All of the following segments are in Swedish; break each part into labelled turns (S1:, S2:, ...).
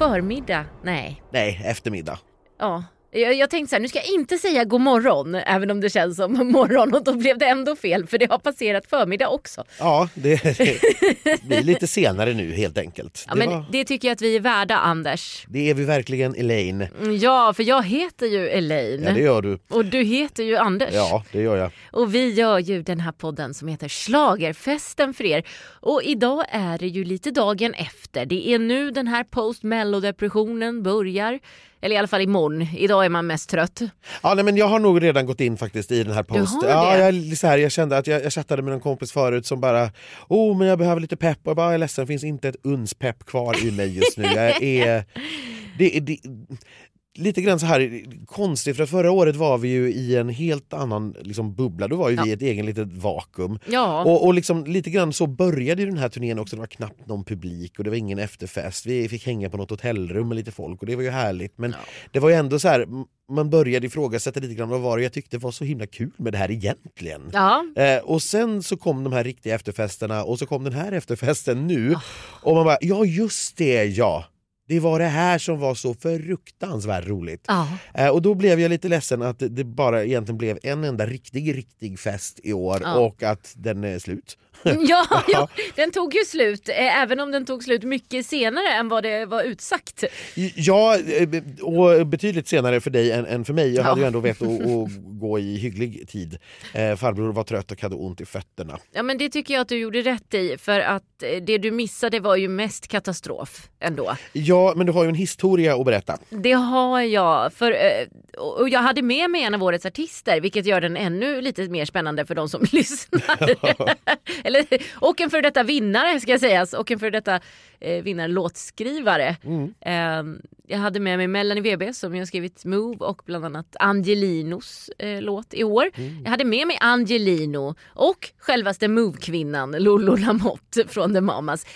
S1: förmiddag. Nej.
S2: Nej, eftermiddag.
S1: Ja. Jag, jag tänkte så här, nu ska jag inte säga god morgon även om det känns som morgon och då blev det ändå fel för det har passerat förmiddag också.
S2: Ja, det, det blir lite senare nu helt enkelt.
S1: Ja,
S2: det,
S1: men
S2: var,
S1: det tycker jag att vi är värda Anders.
S2: det är vi verkligen Elaine.
S1: Mm, Ja, för jag heter ju Elaine.
S2: Ja, det gör du.
S1: Och du heter ju Anders.
S2: Ja, det gör jag.
S1: Och vi gör ju den här podden som heter Schlagerfesten för er. Och idag är det ju lite dagen efter. Det är nu den här post mellodepressionen börjar. Eller i alla fall imorgon. Idag är man mest trött.
S2: Ja, nej, men jag har nog redan gått in faktiskt i den här post.
S1: har
S2: Ja, jag, är så här, jag kände att jag, jag chattade med en kompis förut som bara oh men jag behöver lite pepp och jag bara jag är ledsen, det finns inte ett uns pepp kvar i mig just nu. Jag är, det, det, lite grann så här konstigt för förra året var vi ju i en helt annan liksom, bubbla. Då var ju vi i ett egen litet vakuum.
S1: Ja.
S2: Och, och liksom, lite grann så började ju den här turnén också. Det var knappt någon publik och det var ingen efterfest. Vi fick hänga på något hotellrum med lite folk och det var ju härligt. Men det var ju ändå så här, man började ifrågasätta lite grann vad var det jag tyckte var så himla kul med det här egentligen.
S1: Ja.
S2: Eh, och sen så kom de här riktiga efterfesterna och så kom den här efterfesten nu.
S1: Ah.
S2: Och man bara, ja just det ja. Det var det här som var så fruktansvärt roligt.
S1: Ja.
S2: Eh, och då blev jag lite ledsen att det- det bara egentligen blev en enda riktig, riktig fest i år
S1: Ja.
S2: och att den är slut.
S1: Ja, ja, den tog ju slut, eh, även om den tog slut mycket senare än vad det var utsagt.
S2: Ja, eh, och betydligt senare för dig än, än för mig. Jag
S1: Ja.
S2: hade ju ändå vett att, att gå i hygglig tid. Eh, farbror var trött och hade ont i fötterna.
S1: Ja men det tycker jag att du gjorde rätt i för att det du missade var ju mest katastrof ändå.
S2: Ja, men du har ju en historia att berätta.
S1: Det har jag. För, och jag hade med mig en av årets artister vilket gör den ännu lite mer spännande för de som lyssnar. Eller, och en för detta vinnare ska sägas och en för detta eh, vinnarlåtskrivare. Eh, jag hade med mig Melanie VB som har skrivit Move och bland annat Angelinos eh, låt i år. Jag hade med mig Angelino och självaste Move-kvinnan Lolo Lamotte från The Mamas.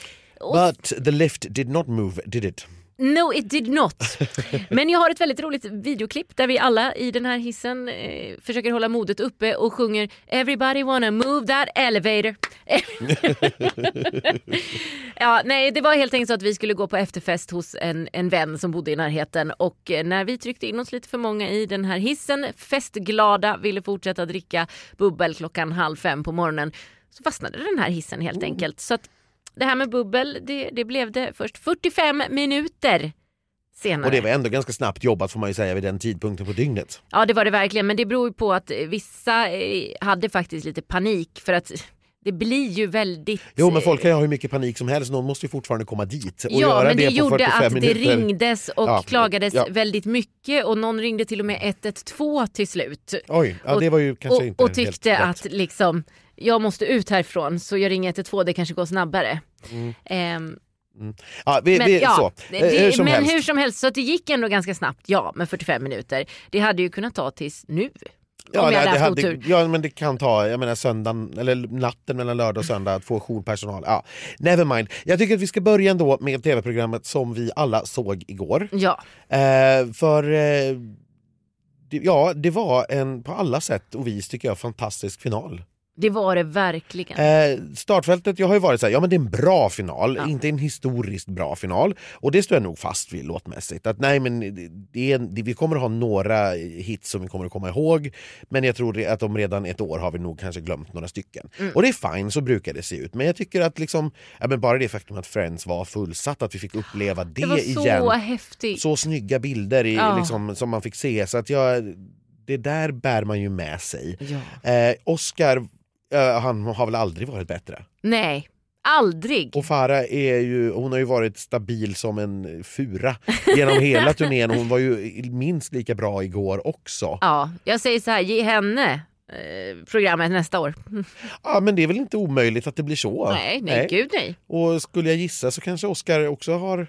S1: Och
S2: But the lift did not move, did it?
S1: No it did not. Men jag har ett väldigt roligt videoklipp där vi alla i den här hissen eh, försöker hålla modet uppe och sjunger Everybody wanna move that elevator. ja, nej, det var helt enkelt så att vi skulle gå på efterfest hos en, en vän som bodde i närheten och eh, när vi tryckte in oss lite för många i den här hissen, festglada, ville fortsätta dricka bubbel klockan halv fem på morgonen så fastnade den här hissen helt enkelt. Så att det här med bubbel, det, det blev det först 45 minuter senare.
S2: Och det var ändå ganska snabbt jobbat får man ju säga vid den tidpunkten på dygnet.
S1: Ja det var det verkligen men det beror ju på att eh, vissa eh, hade faktiskt lite panik för att det blir ju väldigt...
S2: Jo men folk kan ju ha hur mycket panik som helst, någon måste ju fortfarande komma dit. Och
S1: Ja
S2: göra
S1: men det,
S2: det, på
S1: gjorde
S2: 45
S1: att
S2: minuter.
S1: det ringdes och
S2: Ja,
S1: klagades
S2: ja.
S1: väldigt mycket och någon ringde till och med 112 till slut.
S2: Oj, ja, det var ju kanske
S1: och,
S2: inte
S1: och
S2: helt
S1: tyckte
S2: rätt.
S1: att liksom, jag måste ut härifrån så jag ringer 112, det kanske går snabbare. Ehm,
S2: Ja, vi,
S1: men,
S2: vi,
S1: ja,
S2: så.
S1: det,
S2: Eh, hur
S1: men
S2: helst.
S1: hur som helst, så det gick ändå ganska snabbt, ja, med 45 minuter. Det hade ju kunnat ta tills nu.
S2: Ja, det,
S1: hade
S2: det hade, ja men det kan ta, jag menar söndagen, eller natten mellan lördag och söndag att få jourpersonal. Ja, never mind. Jag tycker att vi ska börja ändå med tv-programmet som vi alla såg igår.
S1: Ja,
S2: Eh, för eh, ja, det var en på alla sätt och vis tycker jag fantastisk final.
S1: Det var det verkligen.
S2: Eh, startfältet, jag har ju varit så här, ja men det är en bra final,
S1: Ja.
S2: inte en historiskt bra final. Och det står jag nog fast vid låtmässigt. Att nej men det, är, det, vi kommer ha några hits som vi kommer att komma ihåg. Men jag tror att om redan ett år har vi nog kanske glömt några stycken. Och det är fine, så brukar det se ut. Men jag tycker att liksom, ja, men bara det faktum att Friends var fullsatt, att vi fick uppleva det,
S1: det var så
S2: igen.
S1: häftigt.
S2: Så snygga bilder i,
S1: Ja.
S2: liksom, som man fick se. Så att jag, det där bär man ju med sig.
S1: Ja.
S2: Eh, Oscar, eh, han har väl aldrig varit bättre.
S1: Nej, aldrig.
S2: Och Farah är ju, hon har ju varit stabil som en fura genom hela turnén. Hon var ju minst lika bra igår också.
S1: Ja, jag säger så här, ge henne eh, programmet nästa år.
S2: Ja, men det är väl inte omöjligt att det blir så?
S1: Nej, nej, gud nej.
S2: Och skulle jag gissa så kanske Oscar också har,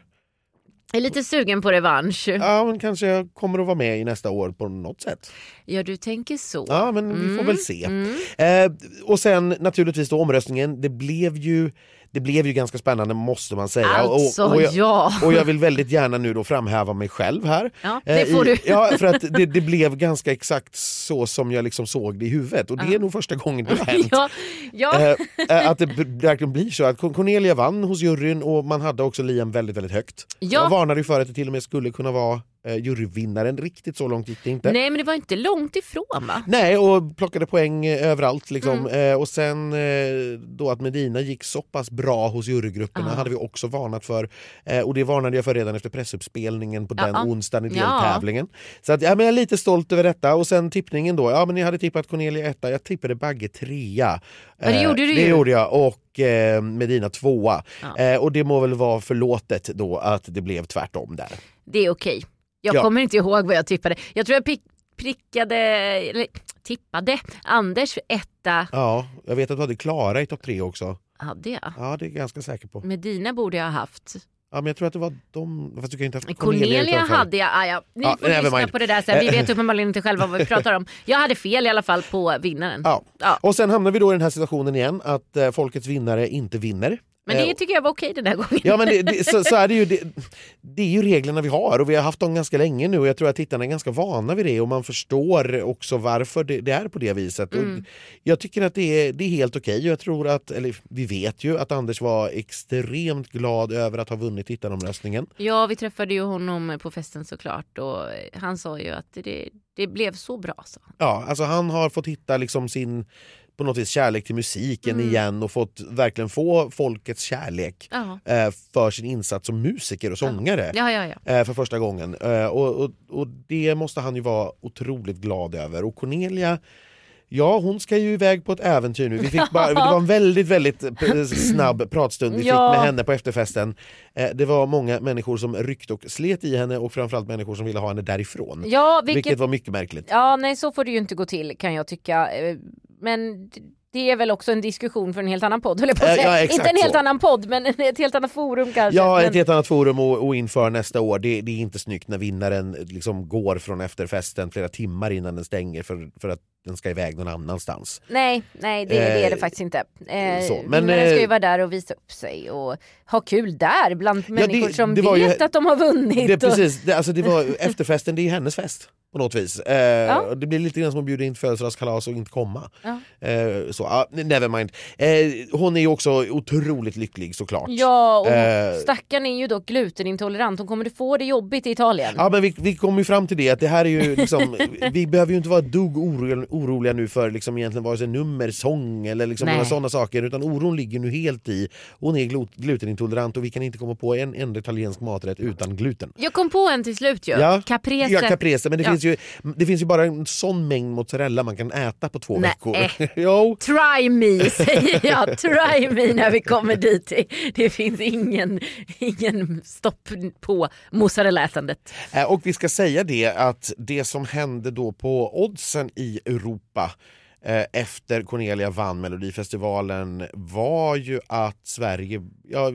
S1: Jag är lite sugen på revansch.
S2: ja men kanske kommer att vara med i nästa år på något sätt.
S1: Ja, du tänker så.
S2: Ja, men vi får väl se.
S1: Mm.
S2: Eh, och sen naturligtvis då omröstningen. Det blev ju det blev ju ganska spännande måste man säga.
S1: Alltså,
S2: och, och, jag,
S1: ja.
S2: och jag vill väldigt gärna nu då framhäva mig själv här.
S1: Ja,
S2: Eh,
S1: det får du.
S2: Ja, för att det, det blev ganska exakt så som jag liksom såg det i huvudet och det är nog första gången det har hänt.
S1: ja, ja.
S2: Eh, eh, att det verkligen blir så att Cornelia vann hos juryn och man hade också Liam väldigt, väldigt högt.
S1: Ja.
S2: Jag varnade ju för att det till och med skulle kunna vara eh, juryvinnaren, riktigt så långt gick det inte.
S1: Nej men det var inte långt ifrån va?
S2: Nej, och plockade poäng eh, överallt. Liksom.
S1: Mm.
S2: Eh, och sen eh, då att Medina gick så pass bra hos jurygrupperna
S1: Ja.
S2: hade vi också varnat för. Eh, och det varnade jag för redan efter pressuppspelningen på den
S1: Ja.
S2: onsdagen i
S1: Ja.
S2: deltävlingen. Så att, ja, men jag är lite stolt över detta. Och sen tippningen då. Ja, men jag hade tippat Cornelia etta, jag tippade Bagge trea.
S1: Ja, det gjorde du
S2: det
S1: ju.
S2: gjorde jag. Och eh, Medina tvåa.
S1: Ja.
S2: Eh, och det må väl vara förlåtet då att det blev tvärtom där.
S1: Det är okej. Jag
S2: Ja.
S1: kommer inte ihåg vad jag tippade. Jag tror jag pick, prickade, eller tippade, Anders etta.
S2: Ja, jag vet att du hade Klara i topp tre också.
S1: Hade jag?
S2: Ja, det är jag ganska säker på.
S1: Medina borde jag ha haft.
S2: Ja, men jag tror att det var de... Fast du kan inte ha
S1: Cornelia
S2: utanför.
S1: hade jag. Ah, ja. Ni
S2: Ja,
S1: får lyssna
S2: mind.
S1: på det där sen. Vi vet uppenbarligen inte själva vad vi pratar om. Jag hade fel i alla fall på vinnaren.
S2: Ja.
S1: Ja.
S2: Och sen hamnar vi då i den här situationen igen att eh, folkets vinnare inte vinner.
S1: Men det
S2: Eh,
S1: tycker jag var okej den här gången.
S2: Ja men det, det, så, så är det ju. Det, det är ju reglerna vi har och vi har haft dem ganska länge nu och jag tror att tittarna är ganska vana vid det och man förstår också varför det, är på det viset.
S1: Mm.
S2: Jag tycker att det är, det är helt okej och jag tror att, eller vi vet ju att Anders var extremt glad över att ha vunnit tittaromröstningen.
S1: Ja, vi träffade ju honom på festen såklart och han sa ju att det, det blev så bra. Så.
S2: Ja, alltså han har fått hitta liksom sin på något vis kärlek till musiken
S1: Mm.
S2: igen och fått verkligen få folkets kärlek eh, för sin insats som musiker och sångare.
S1: Ja, ja, ja.
S2: eh, för första gången. Eh, och, och, och det måste han ju vara otroligt glad över. Och Cornelia, ja hon ska ju iväg på ett äventyr nu. Vi fick bara, det var en väldigt, väldigt eh, snabb pratstund vi fick med henne på efterfesten. Eh, det var många människor som ryckte och slet i henne och framförallt människor som ville ha henne därifrån.
S1: Ja,
S2: vilket...
S1: vilket...
S2: var mycket märkligt.
S1: ja, nej så får det ju inte gå till kan jag tycka. Men det är väl också en diskussion för en helt annan podd, jag på att
S2: Eh,
S1: säga.
S2: ja,
S1: inte en helt
S2: så.
S1: annan podd, men ett helt annat forum kanske.
S2: Ja,
S1: men...
S2: ett helt annat forum och, och inför nästa år. Det, det är inte snyggt när vinnaren liksom går från efterfesten flera timmar innan den stänger för, för att den ska iväg någon annanstans.
S1: Nej, nej det, det är det
S2: Eh,
S1: faktiskt inte. Eh,
S2: så,
S1: men,
S2: men,
S1: ska ju
S2: eh,
S1: vara där och visa upp sig och ha kul där bland
S2: det-
S1: människor som
S2: det var ju-
S1: vet att de har vunnit.
S2: Det,
S1: och-
S2: precis, det, alltså det var, efterfesten det är hennes fest på något vis. Eh,
S1: Ja.
S2: Det blir lite grann som att bjuda in till födelsedagskalas och inte komma.
S1: Ja.
S2: Eh, så, ah, never mind. Eh, hon är ju också otroligt lycklig såklart.
S1: Ja, och
S2: Eh.
S1: stackaren är ju dock glutenintolerant. Hon kommer att få det jobbigt i Italien.
S2: Ja men vi, vi kommer ju fram till det att det här är ju liksom, vi behöver ju inte vara dugg oro, oroliga nu för liksom egentligen vare sig nummer, sång eller liksom några sådana saker utan oron ligger nu helt i hon är glut, glutenintolerant och vi kan inte komma på en enda italiensk maträtt utan gluten.
S1: Jag kom på en till slut ju.
S2: Ja.
S1: Caprese.
S2: Ja, caprese, men det,
S1: Ja.
S2: finns ju, det finns ju bara en sån mängd mozzarella man kan äta på två
S1: Nej.
S2: veckor. jo.
S1: Try me säger jag, try me när vi kommer dit. Det finns ingen, ingen stopp på mozzarellaätandet.
S2: Eh, Och vi ska säga det att det som hände då på oddsen i Europa eh, efter Cornelia vann Melodifestivalen var ju att Sverige, ja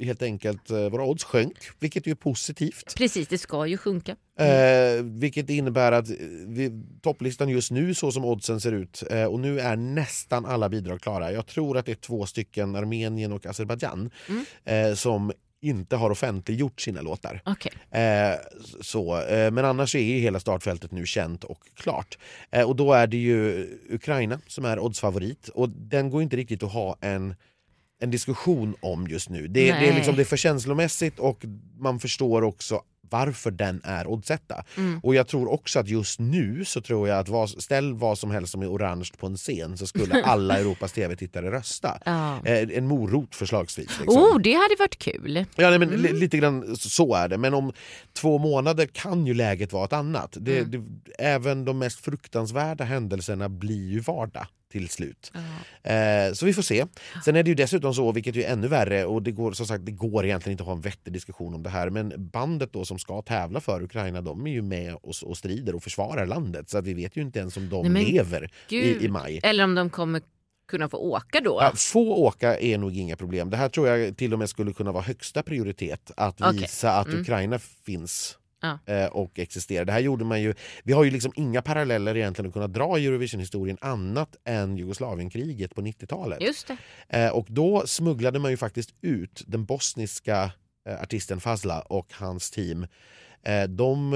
S2: helt enkelt, eh, våra odds sjönk, vilket är positivt.
S1: Precis, det ska ju sjunka.
S2: Eh, vilket innebär att eh, vi, topplistan just nu så som oddsen ser ut eh, och nu är nästan alla bidrag klara. Jag tror att det är två stycken, Armenien och Azerbajdzjan,
S1: Mm.
S2: eh, som inte har offentliggjort sina låtar.
S1: Okej.
S2: Eh, så, eh, men annars är ju hela startfältet nu känt och klart. Eh, och då är det ju Ukraina som är oddsfavorit och den går inte riktigt att ha en, en diskussion om just nu. Det, det, är liksom, det är för känslomässigt och man förstår också varför den är oddsetta.
S1: Mm.
S2: Och jag tror också att just nu så tror jag att vad, ställ vad som helst som är orange på en scen så skulle alla Europas tv-tittare rösta.
S1: Ja.
S2: Eh, en morot förslagsvis. Liksom.
S1: Oh, det hade varit kul.
S2: Ja, nej, men li- Lite grann så är det, men om två månader kan ju läget vara ett annat. Det,
S1: Mm.
S2: det, även de mest fruktansvärda händelserna blir ju vardag till slut. Eh, så vi får se. Sen är det ju dessutom så, vilket är ännu värre, och det går, som sagt, det går egentligen inte att ha en vettig diskussion om det här, men bandet då som ska tävla för Ukraina, de är ju med och, och strider och försvarar landet, så att vi vet ju inte ens om de
S1: Nej,
S2: lever i, i maj.
S1: Eller om de kommer kunna få åka då.
S2: Ja, få åka är nog inga problem. Det här tror jag till och med skulle kunna vara högsta prioritet. Att
S1: Okej.
S2: visa att
S1: Mm.
S2: Ukraina finns
S1: Ja.
S2: eh, och existera. Det här gjorde man ju, vi har ju liksom inga paralleller egentligen att kunna dra i Eurovision-historien annat än Jugoslavienkriget på 90-talet.
S1: Just.
S2: Eh, och då smugglade man ju faktiskt ut den bosniska eh, artisten Fazla och hans team. Eh, de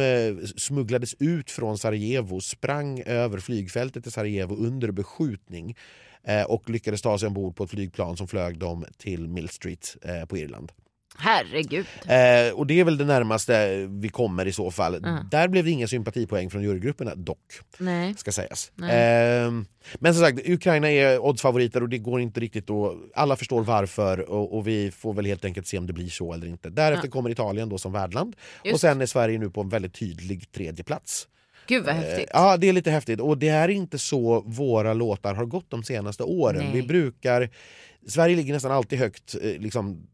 S2: smugglades ut från Sarajevo, sprang över flygfältet i Sarajevo under beskjutning och lyckades ta sig ombord på ett flygplan som flög dem till Mill Street på Irland.
S1: Herregud.
S2: Eh, och det är väl det närmaste vi kommer i så fall.
S1: Mm.
S2: Där blev det inga sympatipoäng från jurygrupperna dock,
S1: Nej.
S2: ska sägas. Eh, men som sagt, Ukraina är oddsfavoriter och det går inte riktigt att... Alla förstår varför och, och vi får väl helt enkelt se om det blir så eller inte. Därefter
S1: Ja.
S2: kommer Italien då som värdland och
S1: Just.
S2: sen är Sverige nu på en väldigt tydlig tredje plats.
S1: Gud vad
S2: Eh,
S1: häftigt.
S2: Ja, det är lite häftigt. Och det är inte så våra låtar har gått de senaste åren.
S1: Nej.
S2: Vi brukar... Sverige ligger nästan alltid högt eh, liksom,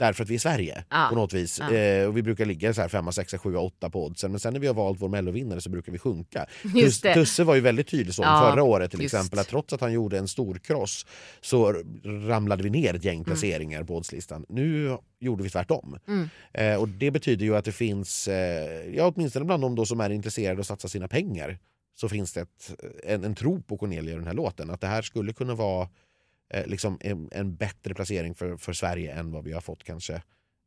S2: därför att vi är Sverige
S1: Ja.
S2: på något vis.
S1: Ja.
S2: Eh, och vi brukar ligga så här 5, 6, 7, 8 på oddsen. Men sen när vi har valt vår mellovinnare så brukar vi sjunka.
S1: Just.
S2: Tusse var ju väldigt tydlig så
S1: Ja,
S2: förra året till
S1: just.
S2: exempel. Att trots att han gjorde en stor kross så ramlade vi ner ett
S1: Mm.
S2: gäng placeringar på oddslistan. Nu gjorde vi tvärtom.
S1: Mm.
S2: Eh, och det betyder ju att det finns, eh, ja, åtminstone bland de då som är intresserade att satsa sina pengar, så finns det ett, en, en tro på Cornelia i den här låten. Att det här skulle kunna vara eh, liksom en, en bättre placering för, för Sverige än vad vi har fått kanske.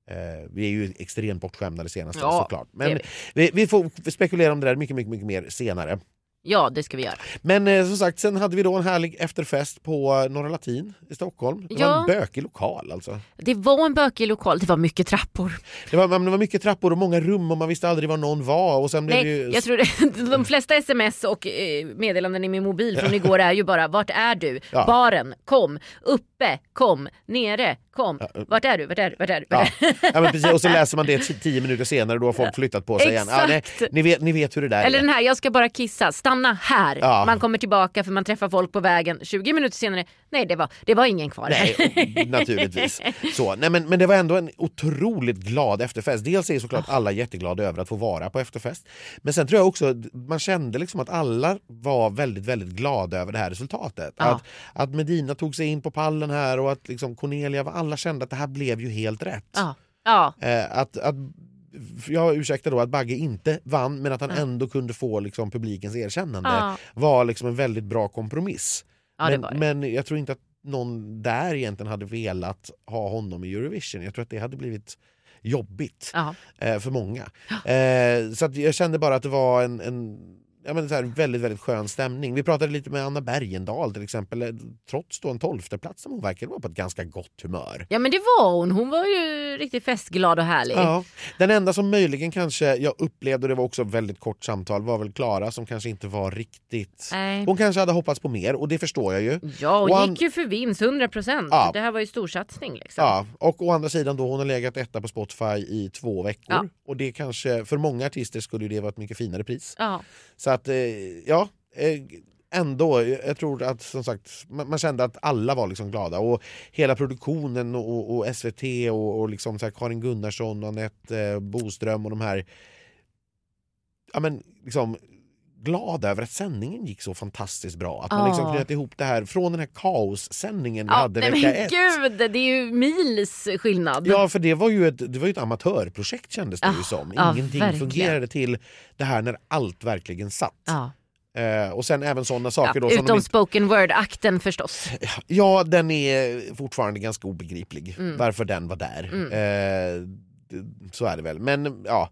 S2: Eh, vi är ju extremt bortskämda det senaste
S1: Ja,
S2: såklart. Men
S1: är
S2: vi, vi får spekulera om det där mycket, mycket, mycket mer senare.
S1: Ja, det ska vi göra.
S2: Men eh, som sagt, sen hade vi då en härlig efterfest på eh, Norra Latin i Stockholm. Det var
S1: Ja.
S2: en bökig lokal alltså.
S1: Det var en bökig lokal, det var mycket trappor.
S2: Det var, det var mycket trappor och många rum och man visste aldrig var någon var. Och sen blev
S1: Nej,
S2: det ju...
S1: jag tror det, de flesta sms och eh, meddelanden i min mobil från igår är ju bara vart är du?
S2: Ja.
S1: Baren, kom. Uppe, kom. Nere, kom. Vart är du? Vart är du? Vart är du?
S2: Ja. ja, men precis. Och så läser man det tio minuter senare då har folk flyttat på sig igen. Ja, nej, ni, vet, ni vet hur det där
S1: Eller
S2: är.
S1: den här, jag ska bara kissa, stanna här.
S2: Ja.
S1: Man kommer tillbaka för man träffar folk på vägen. 20 minuter senare, nej det var, det var ingen kvar.
S2: Nej, naturligtvis. Så, nej, men, men det var ändå en otroligt glad efterfest. Dels är såklart alla jätteglada över att få vara på efterfest. Men sen tror jag också man kände liksom att alla var väldigt, väldigt glada över det här resultatet.
S1: Ja.
S2: Att, att Medina tog sig in på pallen här och att liksom Cornelia, alla kände att det här blev ju helt rätt.
S1: Ja. ja.
S2: Eh, att, att, jag ursäktar då att Bagge inte vann men att han
S1: Ja.
S2: ändå kunde få liksom, publikens erkännande
S1: Ja.
S2: var liksom en väldigt bra kompromiss.
S1: Ja,
S2: men, men jag tror inte att någon där egentligen hade velat ha honom i Eurovision. Jag tror att det hade blivit jobbigt eh, för många. Eh, så jag kände bara att det var en, en ja, men så här, väldigt, väldigt skön stämning. Vi pratade lite med Anna Bergendahl till exempel. Eh, Trots då en tolfte plats som hon verkade vara på ett ganska gott humör.
S1: ja men det var hon, hon var ju riktigt festglad och härlig.
S2: Ja. Den enda som möjligen kanske jag upplevde, och det var också väldigt kort samtal, var väl Klara som kanske inte var riktigt...
S1: Nej.
S2: Hon kanske hade hoppats på mer och det förstår jag ju.
S1: Ja, hon
S2: Och
S1: gick ju för vinst, 100 procent.
S2: Ja.
S1: Det här var ju storsatsning liksom.
S2: Ja, och å andra sidan då hon har legat etta på Spotify i två veckor.
S1: Ja.
S2: Och det kanske, för många artister skulle det vara ett mycket finare pris.
S1: Ja.
S2: Så att, eh, ja, eh, ändå, jag tror att som sagt, man, kände att alla var liksom glada. Och hela produktionen och, och, SVT och, och liksom så Karin Gunnarsson och Anette eh, Boström och de här ja, men, liksom, glada över att sändningen gick så fantastiskt bra. Att man liksom
S1: Ja.
S2: knöt ihop det här från den här kaossändningen vi
S1: Ja,
S2: hade vecka
S1: men
S2: ett.
S1: gud, det är ju mils skillnad.
S2: Ja, för det var ju ett, det var ett amatörprojekt kändes det
S1: Ja,
S2: ju som.
S1: ja,
S2: Ingenting
S1: verkligen.
S2: fungerade till det här när allt verkligen satt.
S1: Ja.
S2: Eh, och sen även sådana saker då
S1: Ja,
S2: som de
S1: utom
S2: inte,
S1: spoken word-akten förstås.
S2: Ja, den är fortfarande ganska obegriplig.
S1: Mm.
S2: Varför den var där.
S1: Mm.
S2: D- så är det väl. Men ja,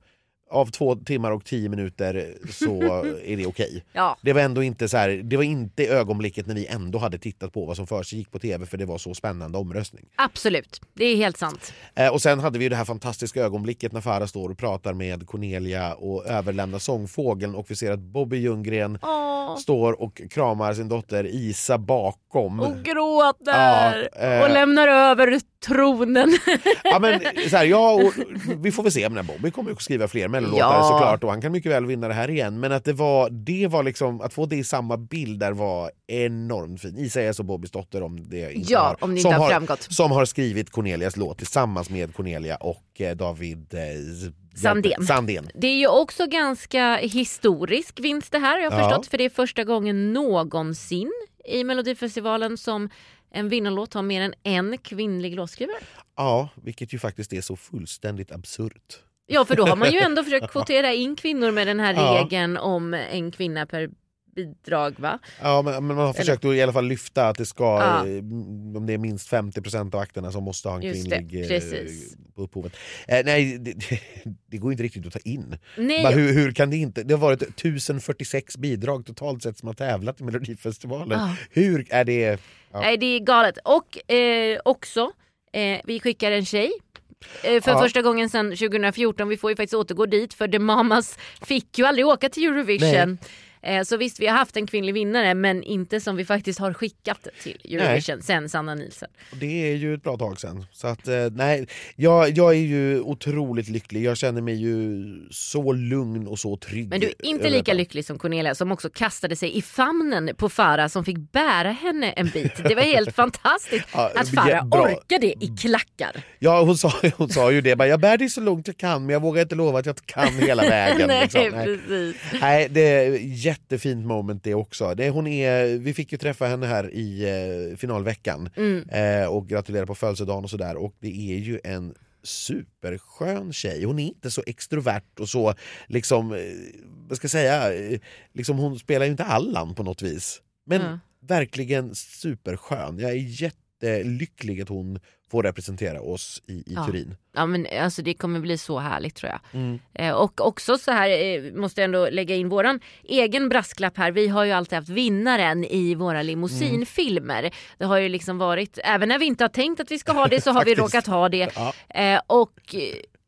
S2: av två timmar och tio minuter så är det okej.
S1: Ja.
S2: Det var ändå inte så här, det var inte ögonblicket när vi ändå hade tittat på vad som försiggick på tv för det var så spännande omröstning.
S1: Absolut, det är helt sant.
S2: Eh, och sen hade vi ju det här fantastiska ögonblicket när Farah står och pratar med Cornelia och överlämnar sångfågeln och vi ser att Bobby Ljunggren
S1: Åh,
S2: står och kramar sin dotter Isa bakom.
S1: och gråter
S2: Ja, eh.
S1: och lämnar över tronen.
S2: Ja, men, så här, ja, och, vi får väl se, men Bobby kommer ju skriva fler mellolåtar
S1: Ja.
S2: såklart och han kan mycket väl vinna det här igen. Men att det var, det var liksom, att få det i samma bild där var enormt fint. Isa är alltså Bobbys dotter om det inte
S1: Ja,
S2: har,
S1: om det inte har framgått.
S2: Som har skrivit Cornelias låt tillsammans med Cornelia och eh, David eh,
S1: Sandén.
S2: Sandén.
S1: Det är ju också ganska historisk vinst det här har jag
S2: Ja.
S1: förstått. För det är första gången någonsin i Melodifestivalen som en vinnarlåt har mer än en kvinnlig låtskrivare.
S2: Ja, vilket ju faktiskt är så fullständigt absurt.
S1: Ja för då har man ju ändå försökt kvotera in kvinnor med den här
S2: Ja.
S1: regeln om en kvinna per bidrag va?
S2: Ja, men, men man har försökt att i alla fall lyfta att det ska,
S1: Ja.
S2: eh, om det är minst 50% av akterna som måste ha en
S1: Just
S2: kvinnlig eh, på upphovet. Eh, nej, det, det går inte riktigt att ta in.
S1: Nej,
S2: hur, hur kan det inte? Det har varit 1046 bidrag totalt sett som har tävlat i Melodifestivalen.
S1: Ja.
S2: Hur är det? Ja.
S1: Nej det är galet. Och eh, också, eh, vi skickar en tjej. Eh, för
S2: Ja.
S1: första gången sedan 2014, vi får ju faktiskt återgå dit för The Mamas fick ju aldrig åka till Eurovision. Eh, så visst vi har haft en kvinnlig vinnare men inte som vi faktiskt har skickat till Eurovision sen Sanna Nielsen.
S2: Det är ju ett bra tag sen. Så att, eh, nej, jag, jag är ju otroligt lycklig. Jag känner mig ju så lugn och så trygg.
S1: Men du är inte lika lycklig som Cornelia som också kastade sig i famnen på Farah som fick bära henne en bit. Det var helt fantastiskt
S2: Ja,
S1: att Farah orkade i klackar.
S2: Ja, hon sa, hon sa ju det. Bara, jag bär dig så långt jag kan men jag vågar inte lova att jag kan hela vägen.
S1: Nej,
S2: liksom. nej.
S1: precis.
S2: Nej, det är jättefint moment det också. Det, hon är, vi fick ju träffa henne här i eh, finalveckan
S1: Mm.
S2: eh, och gratulera på födelsedagen och sådär. Och det är ju en superskön tjej. Hon är inte så extrovert och så, liksom, eh, vad ska jag säga, eh, liksom, hon spelar ju inte Allan på något vis. Men
S1: Ja.
S2: verkligen superskön. Jag är jättelycklig att hon får representera oss i, i
S1: Ja.
S2: Turin.
S1: Ja men alltså det kommer bli så härligt tror jag.
S2: Mm.
S1: Eh, och också så här eh, måste jag ändå lägga in våran egen brasklapp här. Vi har ju alltid haft vinnaren i våra limousinfilmer. Det har ju liksom varit, även när vi inte har tänkt att vi ska ha det så har vi råkat ha det.
S2: Ja.
S1: Eh, och eh,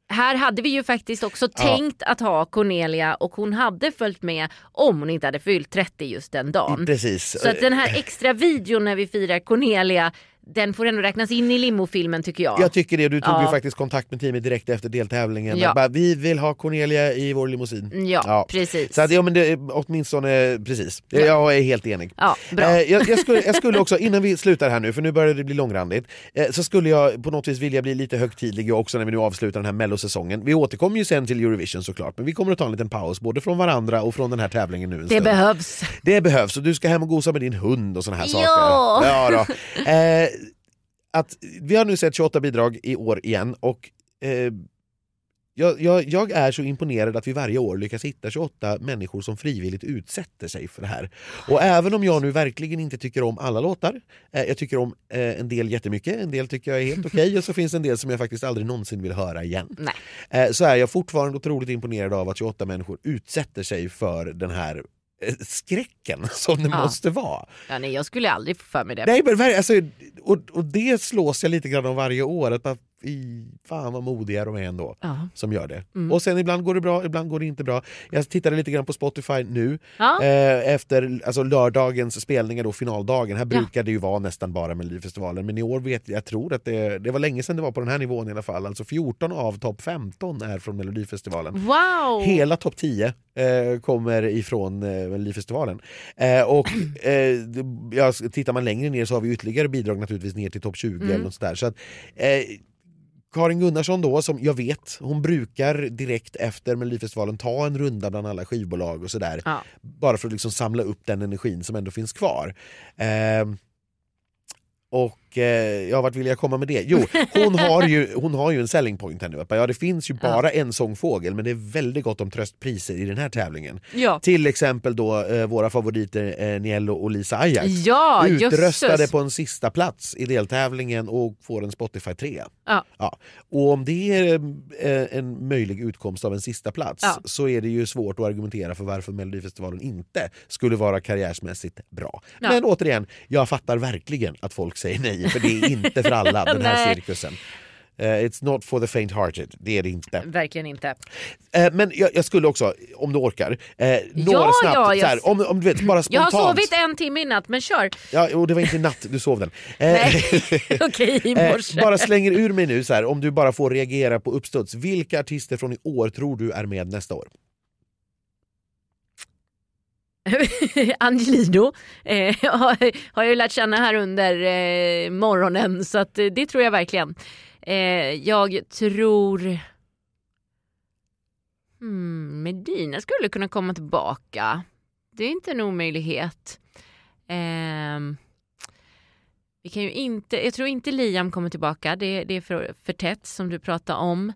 S1: här hade vi ju faktiskt också
S2: Ja.
S1: tänkt att ha Cornelia och hon hade följt med om hon inte hade fyllt 30 just den dagen.
S2: Precis.
S1: Så att den här extra videon när vi firar Cornelia den får ändå räknas in i limofilmen tycker jag.
S2: Jag tycker det, du tog ju
S1: Ja.
S2: faktiskt kontakt med teamet direkt efter deltävlingen.
S1: Ja.
S2: Bara, vi vill ha Cornelia i vår limousin.
S1: Ja,
S2: Ja.
S1: precis.
S2: Så att, ja, men det, åtminstone precis. Jag är helt enig.
S1: Ja, bra.
S2: Eh, jag, jag, skulle, jag skulle också, innan vi slutar här nu, för nu börjar det bli långrandigt, eh, så skulle jag på något vis vilja bli lite högtidlig jag också när vi nu avslutar den här mellosäsongen. Vi återkommer ju sen till Eurovision såklart, men vi kommer att ta en liten paus både från varandra och från den här tävlingen nu
S1: det
S2: stund.
S1: behövs.
S2: Det behövs, och du ska hem och gosa med din hund och såna här saker.
S1: Ja!
S2: Ja, då. Eh, att, vi har nu sett 28 bidrag i år igen och eh, jag, jag, jag är så imponerad att vi varje år lyckas hitta 28 människor som frivilligt utsätter sig för det här. Och även om jag nu verkligen inte tycker om alla låtar, eh, jag tycker om eh, en del jättemycket, en del tycker jag är helt okej och så finns en del som jag faktiskt aldrig någonsin vill höra igen. Eh, så är jag fortfarande otroligt imponerad av att 28 människor utsätter sig för den här skräcken som det
S1: Ja.
S2: måste vara.
S1: Ja, nej, jag skulle aldrig få för mig det.
S2: Nej, men, alltså, och, och det slås jag lite grann om varje år. Att fy fan vad modiga de är ändå
S1: Ja.
S2: som gör det.
S1: Mm.
S2: Och sen ibland går det bra, ibland går det inte bra. Jag tittade lite grann på Spotify nu
S1: Ja.
S2: eh, efter alltså, lördagens spelningar, då, finaldagen. Här
S1: Ja.
S2: brukar det ju vara nästan bara Melodifestivalen men i år vet jag, tror att det, det var länge sedan det var på den här nivån i alla fall. Alltså 14 av topp 15 är från Melodifestivalen.
S1: Wow!
S2: Hela topp 10 eh, kommer ifrån eh, Melodifestivalen. Eh, och eh, ja, tittar man längre ner så har vi ytterligare bidrag naturligtvis ner till topp 20
S1: Mm.
S2: eller något sådär. Så att, Karin Gunnarsson då, som jag vet, hon brukar direkt efter Melodifestivalen ta en runda bland alla skivbolag och sådär.
S1: Ja.
S2: Bara för att liksom samla upp den energin som ändå finns kvar. Eh, och eh, ja, vart vill jag komma med det? Jo, hon har ju, hon har ju en selling point här nu. Ja, det finns ju bara en sångfågel men det är väldigt gott om tröstpriser i den här tävlingen.
S1: Ja,
S2: Till exempel då eh, våra favoriter eh, Niello och Lisa Ajax.
S1: ja
S2: Utröstade
S1: jösses.
S2: på en sista plats i deltävlingen och får en Spotify 3.
S1: Ja.
S2: Ja. Och om det är eh, en möjlig utkomst av en sista plats
S1: Ja.
S2: så är det ju svårt att argumentera för varför Melodifestivalen inte skulle vara karriärsmässigt bra.
S1: Ja.
S2: Men återigen, jag fattar verkligen att folk säger nej för det är inte för alla den här cirkusen. Eh, it's not for the faint-hearted, det är det inte.
S1: Verkligen inte.
S2: Eh, men jag, jag skulle också, om du orkar, några
S1: Ja,
S2: snabbt,
S1: ja, jag-
S2: här, om, om du vet, bara
S1: Jag
S2: spontant.
S1: har sovit en timme i natt men kör.
S2: Ja, och det var inte natt du sov den.
S1: Nej, okej i morse.
S2: bara slänger ur mig nu, så här, om du bara får reagera på uppstuds. Vilka artister från i år tror du är med nästa år?
S1: Angelino eh, har, jag ju lärt känna här under eh, morgonen så att, eh, det tror jag verkligen. Eh, jag tror hmm, Medina skulle kunna komma tillbaka. Det är inte en omöjlighet. Ehm, vi kan ju inte, jag tror inte Liam kommer tillbaka, det, det är för, för tätt som du pratade om.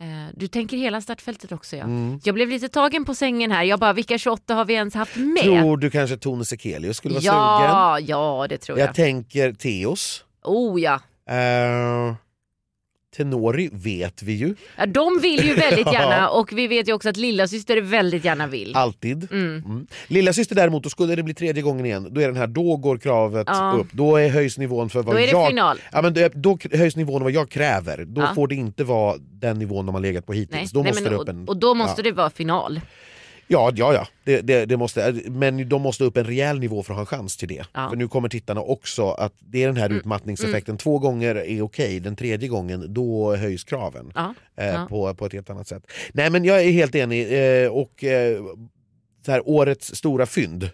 S1: Eh, Du tänker hela startfältet också ja.
S2: Mm.
S1: Jag blev lite tagen på sängen här. Jag bara, vilka 28 har vi ens haft med?
S2: Tror du kanske Tone Sekelius skulle vara sugen?
S1: ja, ja det tror jag.
S2: Jag tänker Teos.
S1: Oh ja.
S2: Eh, Tenori vet vi ju,
S1: ja. De vill ju väldigt gärna och vi vet ju också att lilla syster väldigt gärna vill.
S2: alltid.
S1: Mm.
S2: Mm. Lilla syster däremot, då skulle det bli tredje gången igen, då är den här, då går kravet
S1: Ja.
S2: upp. Då är höjs nivån för vad
S1: Då är det
S2: jag...
S1: final.
S2: Ja, men då höjs nivån vad jag kräver. Då
S1: Ja.
S2: får det inte vara den nivån de har legat på hittills.
S1: Nej.
S2: Då
S1: Nej,
S2: måste
S1: men,
S2: det
S1: och,
S2: upp en...
S1: och då måste
S2: ja.
S1: det vara final.
S2: Ja, ja, ja. Det, det, det måste, men de måste upp en rejäl nivå för att ha en chans till det.
S1: Ja.
S2: För nu kommer tittarna också att det är den här
S1: Mm.
S2: utmattningseffekten. Två gånger är okej, den tredje gången då höjs kraven.
S1: Ja.
S2: eh,
S1: Ja.
S2: på, på ett helt annat sätt. Nej men jag är helt enig. Eh, och eh, så här, årets stora fynd,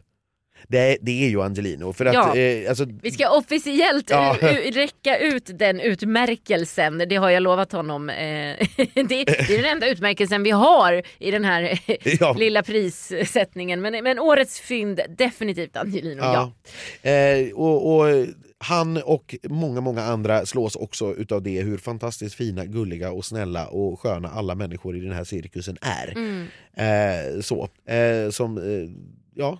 S2: det är, det är ju Angelino. För att,
S1: Ja.
S2: eh, alltså,
S1: Vi ska officiellt
S2: Ja.
S1: u- räcka ut den utmärkelsen, det har jag lovat honom. Eh, det, det är den enda utmärkelsen vi har i den här
S2: Ja.
S1: lilla prissättningen. Men, men årets fynd, definitivt Angelino, ja.
S2: Eh, och, och han och många, många andra slås också utav det hur fantastiskt fina, gulliga och snälla och sköna alla människor i den här cirkusen är.
S1: Mm.
S2: Eh, så, eh, som, eh, ja, eh,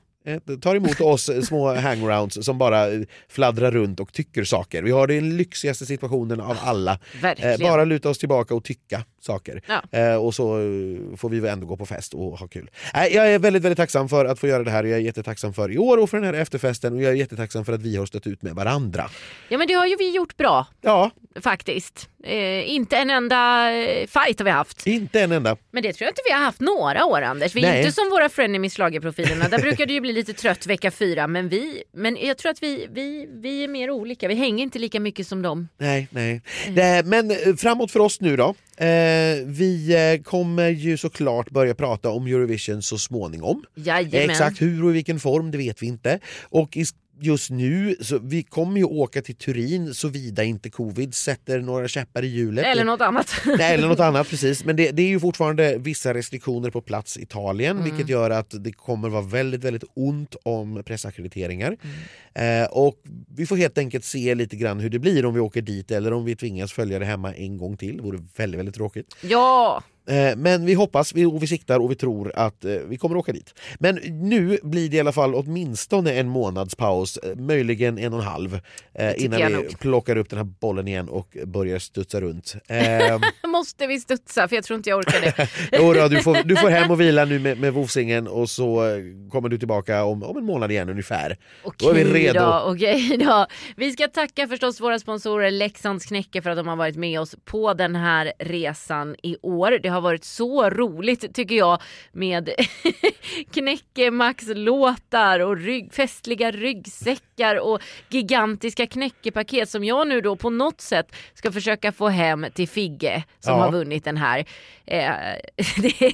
S2: tar emot oss eh, små hangarounds som bara eh, fladdrar runt och tycker saker. Vi har den lyxigaste situationen av alla.
S1: Verkligen.
S2: Eh, bara luta oss tillbaka och tycka saker.
S1: Ja.
S2: Eh, och så eh, får vi väl ändå gå på fest och ha kul. Eh, jag är väldigt, väldigt tacksam för att få göra det här och jag är jättetacksam för i år och för den här efterfesten och jag är jättetacksam för att vi har stått ut med varandra.
S1: Ja men det har ju vi gjort bra
S2: Ja,
S1: faktiskt. Eh, inte en enda eh, fight har vi haft.
S2: inte en enda.
S1: Men det tror jag inte vi har haft några år Anders. Vi är
S2: Nej.
S1: inte som våra frenemies schlagerprofilerna. Där brukar det ju bli lite trött vecka fyra. Men, vi, men jag tror att vi, vi, vi är mer olika. Vi hänger inte lika mycket som dem.
S2: Nej, nej.
S1: Mm.
S2: Det, men eh, framåt för oss nu då. Eh, vi eh, kommer ju såklart börja prata om Eurovision så småningom.
S1: Jajamän.
S2: Exakt hur och i vilken form det vet vi inte. Och i, just nu, så vi kommer ju åka till Turin såvida inte covid sätter några käppar i hjulet.
S1: Eller något annat.
S2: Nej, eller något annat precis. Men det, det är ju fortfarande vissa restriktioner på plats i Italien
S1: Mm.
S2: vilket gör att det kommer vara väldigt, väldigt ont om pressackrediteringar.
S1: Mm.
S2: Eh, och vi får helt enkelt se lite grann hur det blir om vi åker dit eller om vi tvingas följa det hemma en gång till. Det vore väldigt, väldigt tråkigt.
S1: ja,
S2: Men vi hoppas, vi, och vi siktar och vi tror att eh, vi kommer åka dit. Men nu blir det i alla fall åtminstone en månads paus, eh, möjligen en och en halv, eh, innan vi
S1: nog.
S2: plockar upp den här bollen igen och börjar studsa runt. Eh,
S1: måste vi studsa för jag tror inte jag orkar det.
S2: Jo då, du, får, du får hem och vila nu med, med vovsingen och så eh, kommer du tillbaka om, om en månad igen ungefär. Då är vi
S1: Okej
S2: redo.
S1: Då, okej då. Vi ska tacka förstås våra sponsorer Leksands Knäcke för att de har varit med oss på den här resan i år. Det har varit så roligt tycker jag med Knäcke Max låtar och rygg, festliga ryggsäckar och gigantiska knäckepaket som jag nu då på något sätt ska försöka få hem till Figge som
S2: Ja.
S1: har vunnit den här. Eh, det,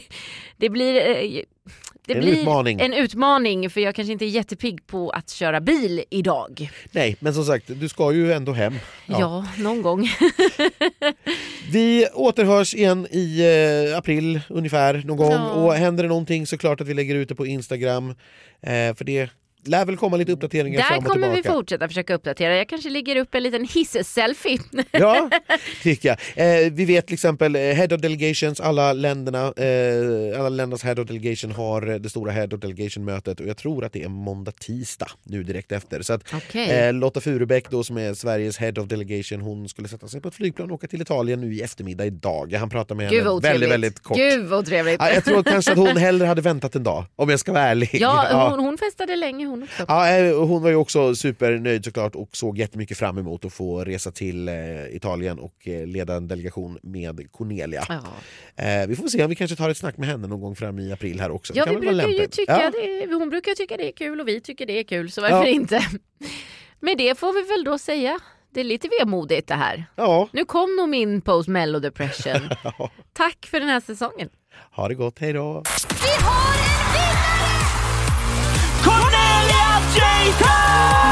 S1: det blir eh, det
S2: En
S1: blir
S2: utmaning.
S1: en utmaning för jag kanske inte är jättepigg på att köra bil idag.
S2: Nej, men som sagt, du ska ju ändå hem.
S1: Ja, någon gång.
S2: Vi återhörs igen i eh, april ungefär någon gång
S1: Ja.
S2: och händer det någonting så klart att vi lägger ut det på Instagram. Eh, för det lär väl komma lite uppdateringar
S1: Där
S2: fram och
S1: kommer vi fortsätta försöka uppdatera. Jag kanske lägger upp en liten hiss-selfie.
S2: Ja, tycker jag. Eh, vi vet till exempel eh, Head of Delegations, alla länderna, eh, alla ländernas Head of Delegation har eh, det stora Head of Delegation-mötet och jag tror att det är måndag, tisdag nu direkt efter. Så att
S1: Okej.
S2: eh, Lotta Furubäck då som är Sveriges Head of Delegation, hon skulle sätta sig på ett flygplan och åka till Italien nu i eftermiddag idag. Han pratar med
S1: Gud
S2: henne väldigt, väldigt kort.
S1: Gud vad otrevligt.
S2: Ja, jag tror kanske att hon hellre hade väntat en dag, om jag ska vara ärlig.
S1: Ja, hon, hon festade länge hon också.
S2: Ja, eh, hon var ju också supernöjd såklart och såg jättemycket fram emot att få resa till eh, Italien och eh, leda en delegation med Cornelia.
S1: Ja,
S2: vi får se om vi kanske tar ett snack med henne någon gång fram i april här också.
S1: Ja
S2: kan
S1: vi brukar ju tycka
S2: Ja.
S1: det, hon brukar tycka det är kul och vi tycker det är kul så varför
S2: Ja.
S1: inte? Med det får vi väl då säga. Det är lite vemodigt det här.
S2: Ja,
S1: Nu kom nog min post mello depression. Tack för den här säsongen.
S2: ha det gott, hej då!
S3: Cornelia